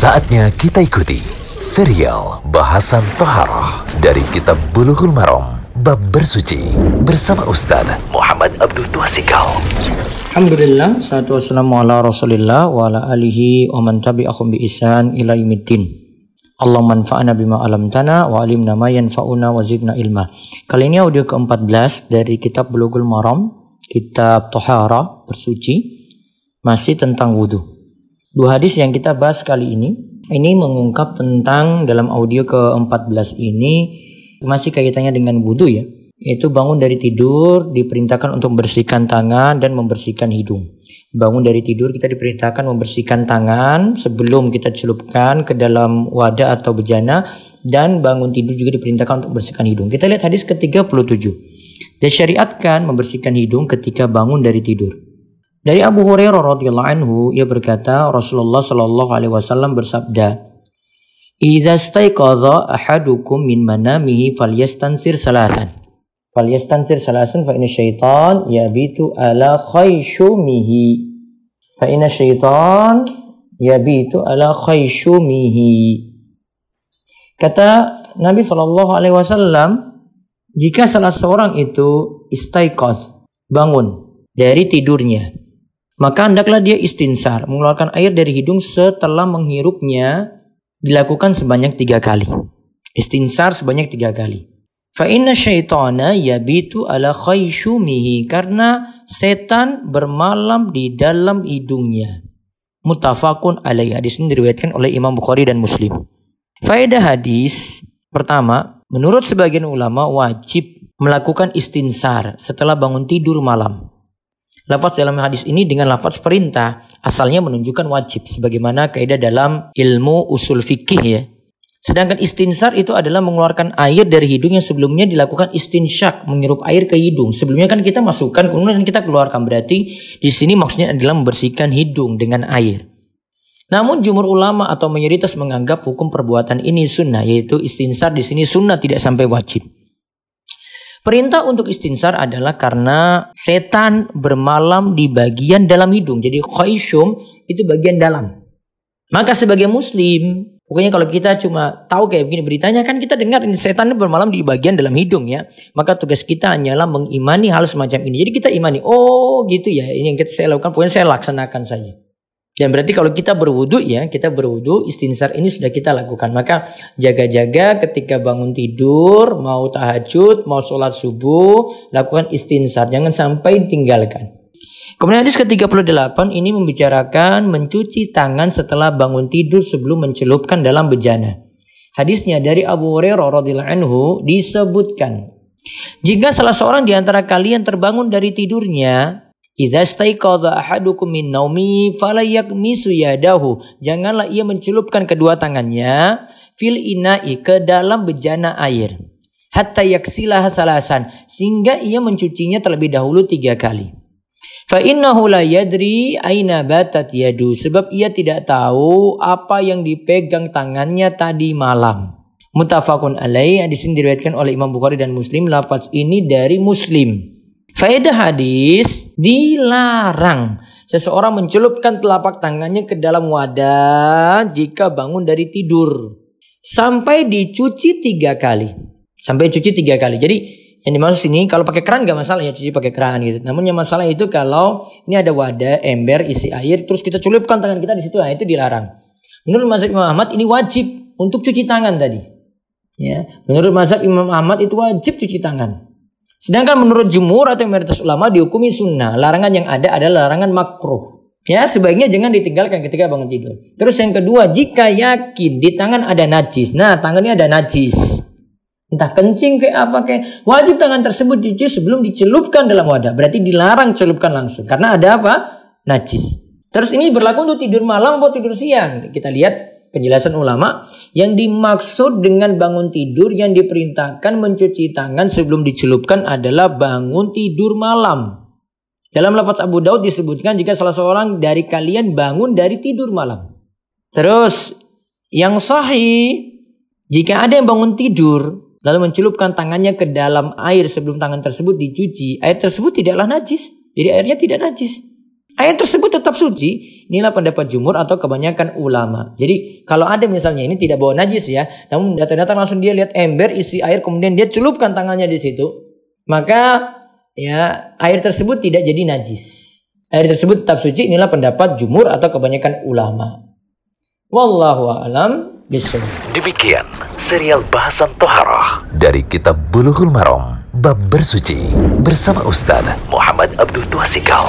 Saatnya kita ikuti serial bahasan Toharoh dari Kitab Bulughul Maram Bab Bersuci bersama Ustaz Muhammad Abdul Tuasikal. Alhamdulillah, salatu wassalamu ala rasulillah wa ala alihi wa man tabi'ahum bi isan ila. Allah manfa'ana bima alamtana wa alimna ma yanfa'una wa zidna ilma. Kali ini audio ke-14 dari kitab Bulughul Maram, kitab Tohara, bersuci, masih tentang wudhu. Dua hadis yang kita bahas kali ini, ini mengungkap tentang dalam audio ke-14 ini masih kaitannya dengan wudhu ya. Yaitu bangun dari tidur diperintahkan untuk membersihkan tangan dan membersihkan hidung. Bangun dari tidur kita diperintahkan membersihkan tangan sebelum kita celupkan ke dalam wadah atau bejana dan bangun tidur juga diperintahkan untuk membersihkan hidung. Kita lihat hadis ke-37. Disyariatkan membersihkan hidung ketika bangun dari tidur. Dari Abu Hurairah radhiyallahu anhu ia berkata Rasulullah shallallahu alaihi wasallam bersabda Idza staiqadha ahadukum min manamihi falyastansir salatan falyastansir salasan fa inna syaitan yabitu ala khayshumihi fa inna syaitan yabitu ala khayshumihi Kata Nabi Shallallahu alaihi wasallam jika salah seorang itu istaiqadh bangun dari tidurnya maka hendaklah dia istinsar, mengeluarkan air dari hidung setelah menghirupnya dilakukan sebanyak tiga kali. Istinsar sebanyak tiga kali. Fa inna syaitana yabitu ala khayshumihi karena setan bermalam di dalam hidungnya. Mutafakun alaih. Hadis ini diriwayatkan oleh Imam Bukhari dan Muslim. Faedah hadis pertama, menurut sebagian ulama wajib melakukan istinsar setelah bangun tidur malam. Lafaz dalam hadis ini dengan lafaz perintah asalnya menunjukkan wajib sebagaimana kaidah dalam ilmu usul fikih ya. Sedangkan istinsar itu adalah mengeluarkan air dari hidung yang sebelumnya dilakukan istinsyak, menghirup air ke hidung. Sebelumnya kan kita masukkan kemudian kita keluarkan. Berarti di sini maksudnya adalah membersihkan hidung dengan air. Namun jumur ulama atau mayoritas menganggap hukum perbuatan ini sunnah yaitu istinsar di sini sunnah tidak sampai wajib. Perintah untuk istinsar adalah karena setan bermalam di bagian dalam hidung. Jadi khayshum itu bagian dalam. Maka sebagai muslim, pokoknya kalau kita cuma tahu kayak begini beritanya kan kita dengar ini setan bermalam di bagian dalam hidung ya. Maka tugas kita hanyalah mengimani hal semacam ini. Jadi kita imani, oh gitu ya, ini yang kita saya lakukan, pokoknya saya laksanakan saja. Dan berarti kalau kita berwudu ya, kita berwudu, istinsar ini sudah kita lakukan. Maka jaga-jaga ketika bangun tidur, mau tahajud, mau sholat subuh, lakukan istinsar. Jangan sampai tinggalkan. Kemudian hadis ke-38 ini membicarakan mencuci tangan setelah bangun tidur sebelum mencelupkan dalam bejana. Hadisnya dari Abu Hurairah radhiyallahu anhu disebutkan jika salah seorang di antara kalian terbangun dari tidurnya Idza staiqadha ahadukum min naumi fala yakmisu yadahu. Janganlah ia mencelupkan kedua tangannya fil ina'i ke dalam bejana air. Hatta yaksilah salasan. Sehingga ia mencucinya terlebih dahulu tiga kali. Fa innahu la yadri aina batat yadu. Sebab ia tidak tahu apa yang dipegang tangannya tadi malam. Mutafakun alaih. Hadis ini diriwayatkan oleh Imam Bukhari dan Muslim. Lafaz ini dari Muslim. Faedah hadis dilarang seseorang mencelupkan telapak tangannya ke dalam wadah jika bangun dari tidur sampai dicuci tiga kali. Sampai cuci tiga kali. Jadi yang dimaksud ini kalau pakai keran gak masalah ya cuci pakai keran gitu. Namun yang masalah itu kalau ini ada wadah ember isi air terus kita celupkan tangan kita di situ nah itu dilarang. Menurut Mazhab Imam Ahmad ini wajib untuk cuci tangan tadi. Ya, menurut Mazhab Imam Ahmad itu wajib cuci tangan. Sedangkan menurut jumhur atau mayoritas ulama dihukumi sunnah. Larangan yang ada adalah larangan makruh. Ya, sebaiknya jangan ditinggalkan ketika bangun tidur. Terus yang kedua, jika yakin di tangan ada najis. Nah, tangannya ada najis. Entah kencing kayak apa kayak wajib tangan tersebut dicuci sebelum dicelupkan dalam wadah. Berarti dilarang celupkan langsung karena ada apa? Najis. Terus ini berlaku untuk tidur malam atau tidur siang. Kita lihat penjelasan ulama yang dimaksud dengan bangun tidur yang diperintahkan mencuci tangan sebelum dicelupkan adalah bangun tidur malam. Dalam lafaz Abu Daud disebutkan jika salah seorang dari kalian bangun dari tidur malam. Terus yang sahih jika ada yang bangun tidur lalu mencelupkan tangannya ke dalam air sebelum tangan tersebut dicuci, air tersebut tidaklah najis. Jadi airnya tidak najis. Air tersebut tetap suci. Inilah pendapat jumur atau kebanyakan ulama. Jadi kalau ada misalnya ini tidak bawa najis ya, namun datang-datang langsung dia lihat ember isi air kemudian dia celupkan tangannya di situ, maka ya air tersebut tidak jadi najis. Air tersebut tetap suci. Inilah pendapat jumur atau kebanyakan ulama. Wallahu a'lam bishawab. Demikian serial bahasan toharoh dari kitab Bulughul Maram bab bersuci bersama Ustaz Muhammad Abdul Tuasikal.